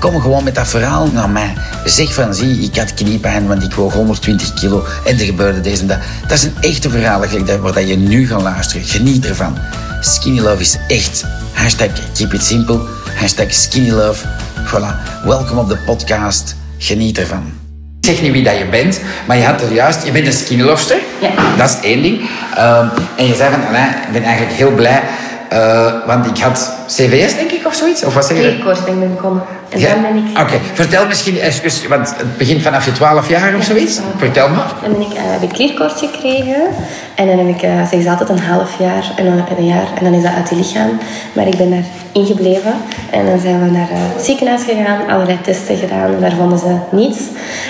Kom gewoon met dat verhaal naar mij. Zeg van, zie, ik had kniepijn, want ik woog 120 kilo en er gebeurde deze en dat. Dat is een echte verhaal waar je nu gaat luisteren. Geniet ervan. Skinny Love is echt. Hashtag keep it simple. Hashtag skinny love. Voilà. Welkom op de podcast. Geniet ervan. Ik zeg niet wie dat je bent, maar je had er juist, je bent een skinny lovester. Ja. Dat is één ding. Um, en je zei van, Alain, ik ben eigenlijk heel blij, uh, want ik had CVS, denk ik, of zoiets? Of wat zeg je? Kleerkorting ben begonnen. En Ja? dan ben ik... Oké, vertel misschien even, want het begint vanaf je 12 jaar of zoiets. Ja. Vertel me. Dan ben ik, eh, heb ik kleerkoorts gekregen. En dan heb ik, uh, ze altijd, een half jaar en een, en een jaar. En dan is dat uit je lichaam. Maar ik ben daar ingebleven. En dan zijn we naar eh, het ziekenhuis gegaan. Allerlei testen gedaan. En daar vonden ze niets.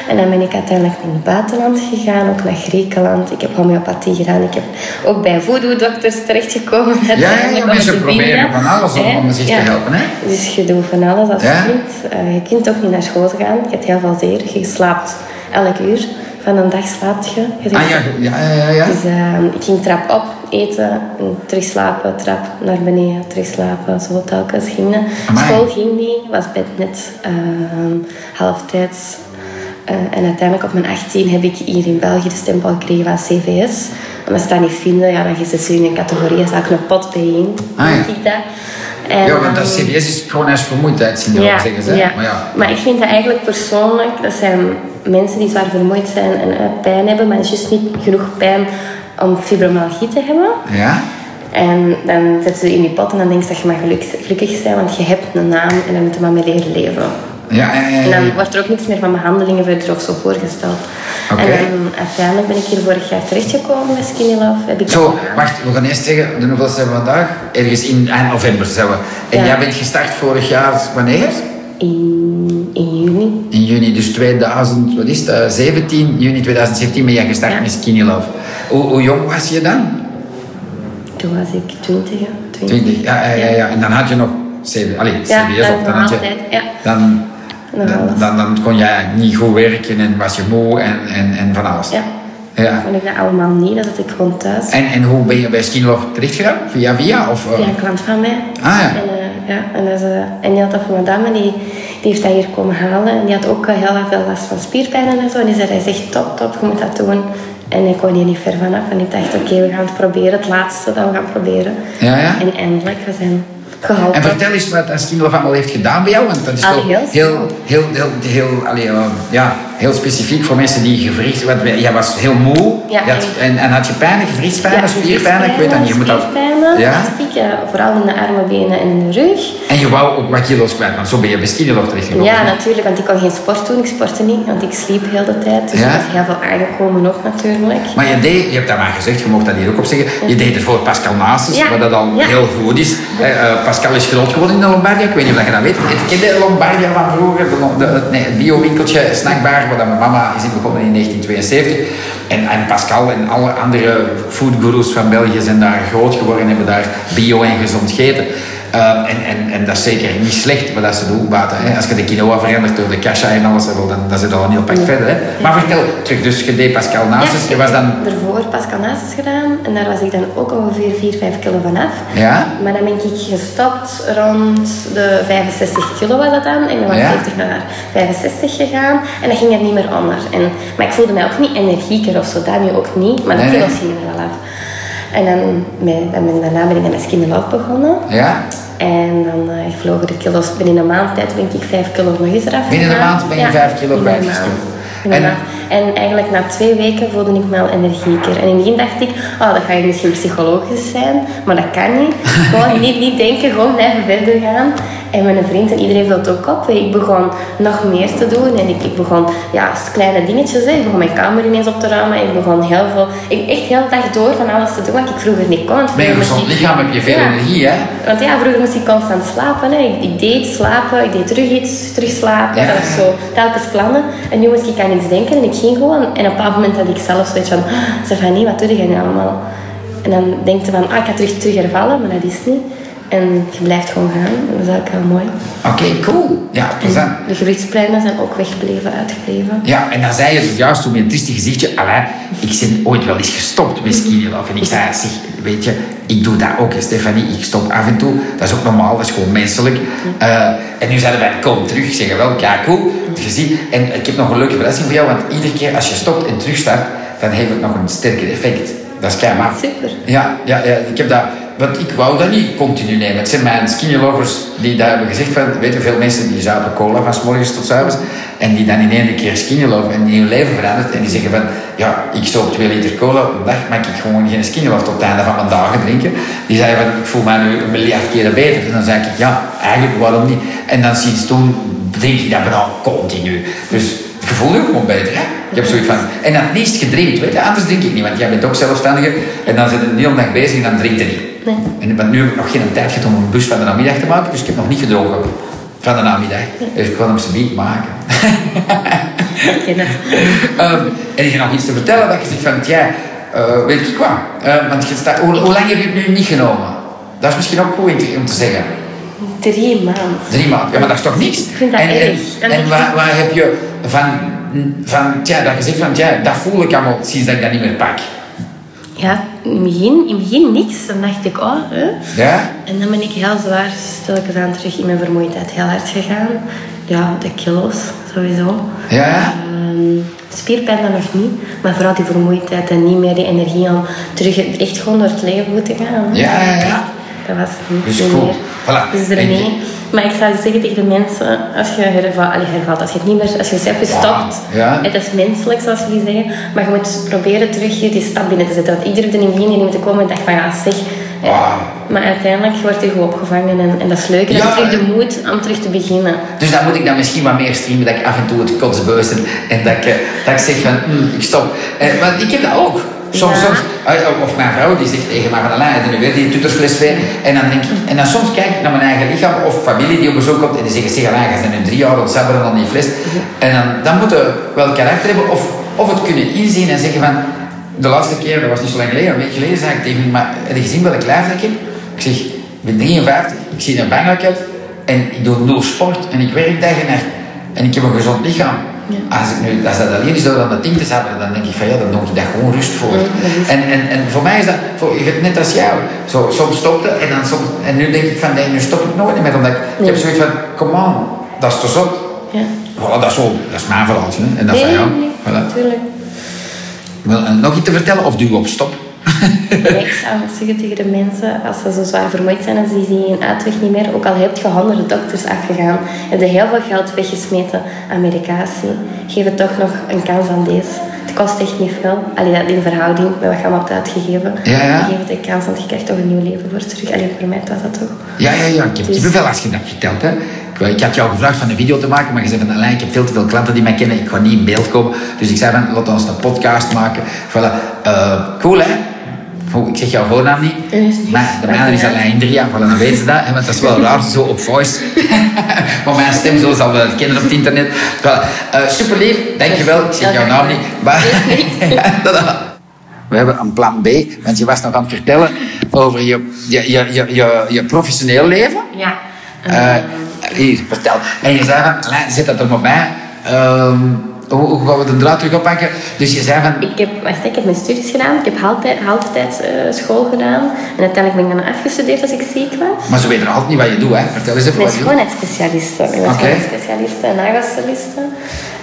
En dan ben ik uiteindelijk in het buitenland gegaan. Ook naar Griekenland. Ik heb homeopathie gedaan. Ik heb ook bij voodoo-dokters terechtgekomen. Ja, ja, mensen proberen van alles om, om zich te helpen. Hè? Dus je doet van alles als Ja? Eh, je kunt ook niet naar school gaan. Je hebt heel veel zeer. Je slaapt elk uur. Van een dag slaapt je. Ah ja, ja, ja, ja. Dus ik ging trap op, eten, en terug slapen, trap naar beneden, terug slapen. Zo telkens ging dat. School ging niet, was bed net uh, halftijds. Eh, en uiteindelijk op mijn 18 heb ik hier in België de stempel gekregen van CVS. Als ze dat niet vinden, ja, dan is het in een categorie, is ook een pot. Ah, ja. denk ik dat. En, Ja, want dat ehm, CVS is gewoon als vermoeidheidssyndroom, ja, zeggen ze. ja. Maar ja, maar ik vind dat eigenlijk persoonlijk, dat zijn mensen die zwaar vermoeid zijn en eh, pijn hebben, maar het is juist niet genoeg pijn om fibromyalgie te hebben. ja. En dan zetten ze in die pot en dan denk je dat je maar gelukkig, gelukkig zijn, want je hebt een naam en dan moet je maar mee leren leven. Ja, ja, ja, En ja. dan wordt er ook niks meer van behandelingen verder of zo voorgesteld. En dan uiteindelijk ben ik hier vorig jaar terechtgekomen bij Skinny Love. Heb ik Zo, wacht, we gaan eerst zeggen, de hoeveelste hebben we vandaag? Ergens in eind november zijn we. En Ja. jij bent gestart vorig jaar, wanneer? in, in juni. In juni, dus 2000, wat is het, 17, juni 2017 ben jij gestart Ja. met Skinny Love. Hoe, hoe jong was je dan? Toen was ik twintig. hè, 20, ja, ja, ja, ja. En dan had je nog CV, allee, Ja, CVS, dat of dan had je... altijd, ja. Dan, dan, dan, dan kon jij niet goed werken en was je moe en, en, en van alles. Ja. Ja. Vond ik dat allemaal niet, dat ik gewoon thuis. En, en hoe ben je bij Skinny Love terecht gegaan? Via via? Of, eh? Via een klant van mij. Ah, ja. En, eh, ja, en, dat is, eh, en die had dat van een dame, die, die heeft dat hier komen halen. En die had ook heel erg veel last van spierpijnen en zo. En die zei, hij zegt, top, top, je moet dat doen. En ik kon hier niet ver vanaf. En ik dacht, oké, we gaan het proberen. Het laatste dat we gaan proberen. Ja, ja. En eindelijk, we zijn geholpen. En vertel eens wat Skinny Love allemaal heeft gedaan bij jou, want dat is Ah, wel heel heel, heel, heel, heel, allee, eh, ja, heel specifiek voor mensen die gewricht... Want jij was heel moe Ja, Je had- en, en had je pijnen, gewrichtspijnen, Ja, spierpijnen, ik weet dat niet. Je moet dat, ja? ik, vooral in de armen, benen en in de rug. En je wou ook wat kilo's kwijt, want zo ben je Skinny Love terechtgekomen. Ja, natuurlijk, want ik kon geen sport doen. Ik sportte niet, want ik sliep heel de tijd. Dus Ja? ik was heel veel aangekomen nog natuurlijk. Maar je deed, je hebt dat maar gezegd, je mocht dat hier ook op zeggen, je deed het voor Pascal Nasus, Ja. wat dat al heel goed is. Eh, eh, Pascal is groot geworden in de Lombardia, ik weet niet of je dat weet. Het kende Lombardia van vroeger, de, de, het- nee, het bio-winkeltje, snackbar, waar dat mijn mama is in begonnen in 1972. En, Pascal en alle andere foodgurus van België zijn daar groot geworden en hebben daar bio en gezond gegeten. Eh, en, en, en dat is zeker niet slecht wat dat ze doen buiten. Hè. Als je de quinoa verandert door de kasha en alles, dan, dan zit al een heel pak verder. Hè. Maar vertel terug, dus je deed Pascal Nasus, je was dan... Daarvoor Pascal Nasus gedaan en daar was ik dan ook ongeveer 4, 5 kilo vanaf. Ja? Maar dan ben ik gestopt rond de 65 kilo was dat dan. En dan was Ja? 70 naar 65 gegaan. En dan ging het niet meer onder. En, maar ik voelde mij ook niet energieker of zo, dat nu ook niet. Maar de nee. kilo's gingen er wel af. En dan, met, dan daarna ben ik dan met Skin Love begonnen. Ja? En dan eh, vlogen de kilo's binnen een maand tijd ben ik 5 kilo nog eens eraf Binnen een maand ben je Ja, vijf kilo een En-. En eigenlijk na twee weken voelde ik me al energieker. En in het begin dacht ik, oh, dat ga je misschien psychologisch zijn, maar dat kan niet. Gewoon niet, niet denken, gewoon blijven verder gaan. En mijn vriend en iedereen viel het ook op. Ik begon nog meer te doen en ik, ik begon ja, kleine dingetjes. Hè. Ik begon mijn kamer ineens op te ruimen. Ik begon heel veel, ik echt heel de dag door van alles te doen wat ik vroeger niet kon. Met een gezond lichaam heb je veel Ja. energie, hè? Want ja, vroeger moest ik constant slapen. Hè. Ik, ik deed slapen, ik deed terug iets, terug slapen. Ja. Dat was zo telkens plannen. En nu moest ik aan iets denken en ik gewoon. En op een bepaald moment had ik zelf zoiets van... "Ah, Stefanie, wat doe je nu allemaal? En dan denk je van, ah, ik ga terug, terug hervallen, maar dat is niet. En je blijft gewoon gaan. Dat is eigenlijk wel mooi. Oké, cool. Ja, plezant. De gewrichtspleinen zijn ook weggebleven, uitgebleven. Ja, en dan zei je dus juist toen met een triestig gezichtje, Alain, ik ben ooit wel eens gestopt met Skinny Love. En ik zei, zeg, weet je, ik doe dat ook, Stefanie. Ik stop af en toe. Dat is ook normaal, dat is gewoon menselijk. Eh, en nu zeiden wij, kom terug. Ik zeg, wel, ja, cool. En ik heb nog een leuke verrassing voor jou, want iedere keer als je stopt en terugstart, dan heeft het nog een sterker effect. Dat is kei maf. Super. Ja, ja, ja, ik heb dat... Want ik wou dat niet continu nemen. Het zijn mijn skinny lovers die dat hebben gezegd van... Weet je, veel mensen die zuipen cola van s morgens tot s avonds. En die dan in één keer skinny love en die hun leven verandert. En die zeggen van... Ja, ik stop twee liter cola op een dag. Mag ik gewoon geen skinny love tot het einde van mijn dagen drinken. Die zeiden van... Ik voel mij nu een miljard keren beter. En dan zei ik... Ja, eigenlijk waarom niet? En dan sinds toen drink ik dat bijna continu. Dus... Je voelt je gewoon beter, hè? Je hebt zoiets van... En dan het liefst gedrinkt, weet je? Anders drink ik niet, want jij bent ook zelfstandige. En dan zit je hele dag bezig en dan drinkt je niet. Nee. En, want nu heb ik nog geen tijd gehad om een bus van de namiddag te maken, dus ik heb nog niet gedronken van de namiddag. Dus ik wil hem ze niet maken. Ik ken dat. Ehm, en is er nog iets te vertellen dat je zegt van, ja, eh, weet ik wat. Eh, want je staat, hoe, hoe lang heb je het nu niet genomen? Dat is misschien ook goed om te zeggen. Drie maanden. Drie maanden. Ja, maar dat is toch niks? Ik vind dat en, en, erg. En waar, waar heb je van, van tja, dat je zegt van, tja, dat voel ik allemaal sinds dat ik dat niet meer pak. Ja, in het begin, in het begin niks. Dan dacht ik, oh, hè. Ja? En dan ben ik heel zwaar stilletjes aan terug in mijn vermoeidheid heel hard gegaan. Ja, de kilo's sowieso. Ja? Ehm, spierpijn dan nog niet, maar vooral die vermoeidheid en niet meer die energie om terug echt gewoon door het leven moeten gaan. Ja, ja, ja. Dat was niet Dus cool. meer. Voilà. Dus En ermee. je- Maar ik zou zeggen tegen de mensen, als je hervalt, allee, hervalt als je het niet meer, als je zelf stopt, Ja. het is menselijk zoals jullie zeggen, maar je moet proberen terug die stap binnen te zetten. Want ik durfde in het begin hier niet te komen en dacht van ja zeg, eh, maar uiteindelijk wordt je gewoon opgevangen en, en dat is leuk. En Ja, je terug en- de moed om terug te beginnen. Dus dan moet ik dan misschien wat meer streamen, dat ik af en toe het kotsbeus ben en dat ik, eh, dat ik zeg van, "Mm, ik stop. Eh, want ik heb dat ook. Soms, Ja. soms, eh, of mijn vrouw die zegt tegen mij van, Alain, nu weer die tuttersfles weer? En dan denk ik, en dan soms kijk ik naar mijn eigen lichaam, of familie die op bezoek komt en die zeggen, zeg Alain, je bent nu drie jaar sabberen aan die fles. En dan, dan moeten we wel karakter hebben, of, of het kunnen inzien en zeggen van, de laatste keer, dat was niet zo lang geleden, een week geleden, zei ik tegen hem, maar heb je gezien welk lijf ik heb? Ik zeg, ik ben 53, ik zie er bangelijk uit en ik doe nul sport en ik werk dag en nacht en ik heb een gezond lichaam. Als, ik nu, als dat alleen is door aan het ding te zappen, dan denk ik van ja, dan doe ik dat gewoon rust voor. Ja, En, en, en voor mij is dat voor, net als jou. Zo, soms stopte en dan soms, en nu denk ik van nee, nu stop ik nooit meer. Omdat ik, ik heb zoiets van, come on, dat is te zot. Ja. Voilà, dat is zo, dat is mijn verhaaltje. hè. En dat Nee, van jou. Voilà. natuurlijk. En nog iets te vertellen of duw op stop? Nee, ik zou zeggen tegen de mensen, als ze zo zwaar vermoeid zijn en ze zien geen uitweg niet meer, ook al heb je honderden dokters afgegaan, heb je heel veel geld weggesmeten aan medicatie, geef het toch nog een kans aan deze. Het kost echt niet veel. Allee, dat in verhouding met wat je allemaal hebt uitgegeven. Ja, ja. Geef het een kans, want je krijgt toch een nieuw leven voor terug. Alleen voor mij was dat toch. Ja, ja, ja. Ik heb Dus- kippenvel als je dat vertelt. Hè. Ik, had jou gevraagd van een video te maken, maar je zei van Alain, ik heb veel te veel klanten die mij kennen, ik ga niet in beeld komen. Dus ik zei van, laat ons een podcast maken. Voilà. Eh, cool, hè? Oh, ik zeg jouw voornaam niet. Is. Maar de mijne is Alain Indria, voilà, dan weten ze dat. hè, Want dat is wel raar, zo op voice. maar mijn stem, zo zal wel kennen op het internet. Voilà. Super lief, dankjewel. Ik zeg jouw naam niet. Maar, We hebben een plan B, want je was nog aan het vertellen over je, je, je, je, je, je professioneel leven. Ja. Eh, hier, vertel. En je zei van, Alain, zet dat er maar bij. Ehm, hoe, hoe gaan we de draad terug oppakken? Dus je zei van, Ik heb, wacht, ik heb mijn studies gedaan. Ik heb halftijds halftijds, eh, school gedaan. En uiteindelijk ben ik dan afgestudeerd als ik ziek was. maar ze weten nog altijd niet wat je doet, hè? Vertel eens even Mijn wat je doet. schoonheidsspecialisten. Ik ben Oké. schoonheidsspecialiste en.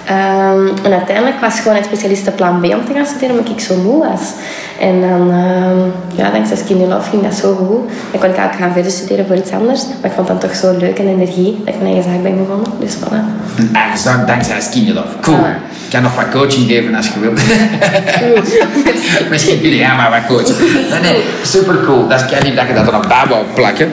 Ehm, en uiteindelijk was gewoon een specialiste plan B om te gaan studeren, omdat ik zo moe was. En dan, uh, ja, dankzij Skinny Love ging dat zo goed. Dan kon ik eigenlijk gaan verder studeren voor iets anders. Maar ik vond dat toch zo leuk en energie dat ik mijn eigen zaak ben begonnen. Dus voilà. Een eigen zaak dankzij Skinny Love. Cool. Ik kan nog wat coaching geven als je wilt. Misschien kun je maar wat coachen. Nee, nee, super cool. Dat is kei dat je dat er nog bij wou plakken.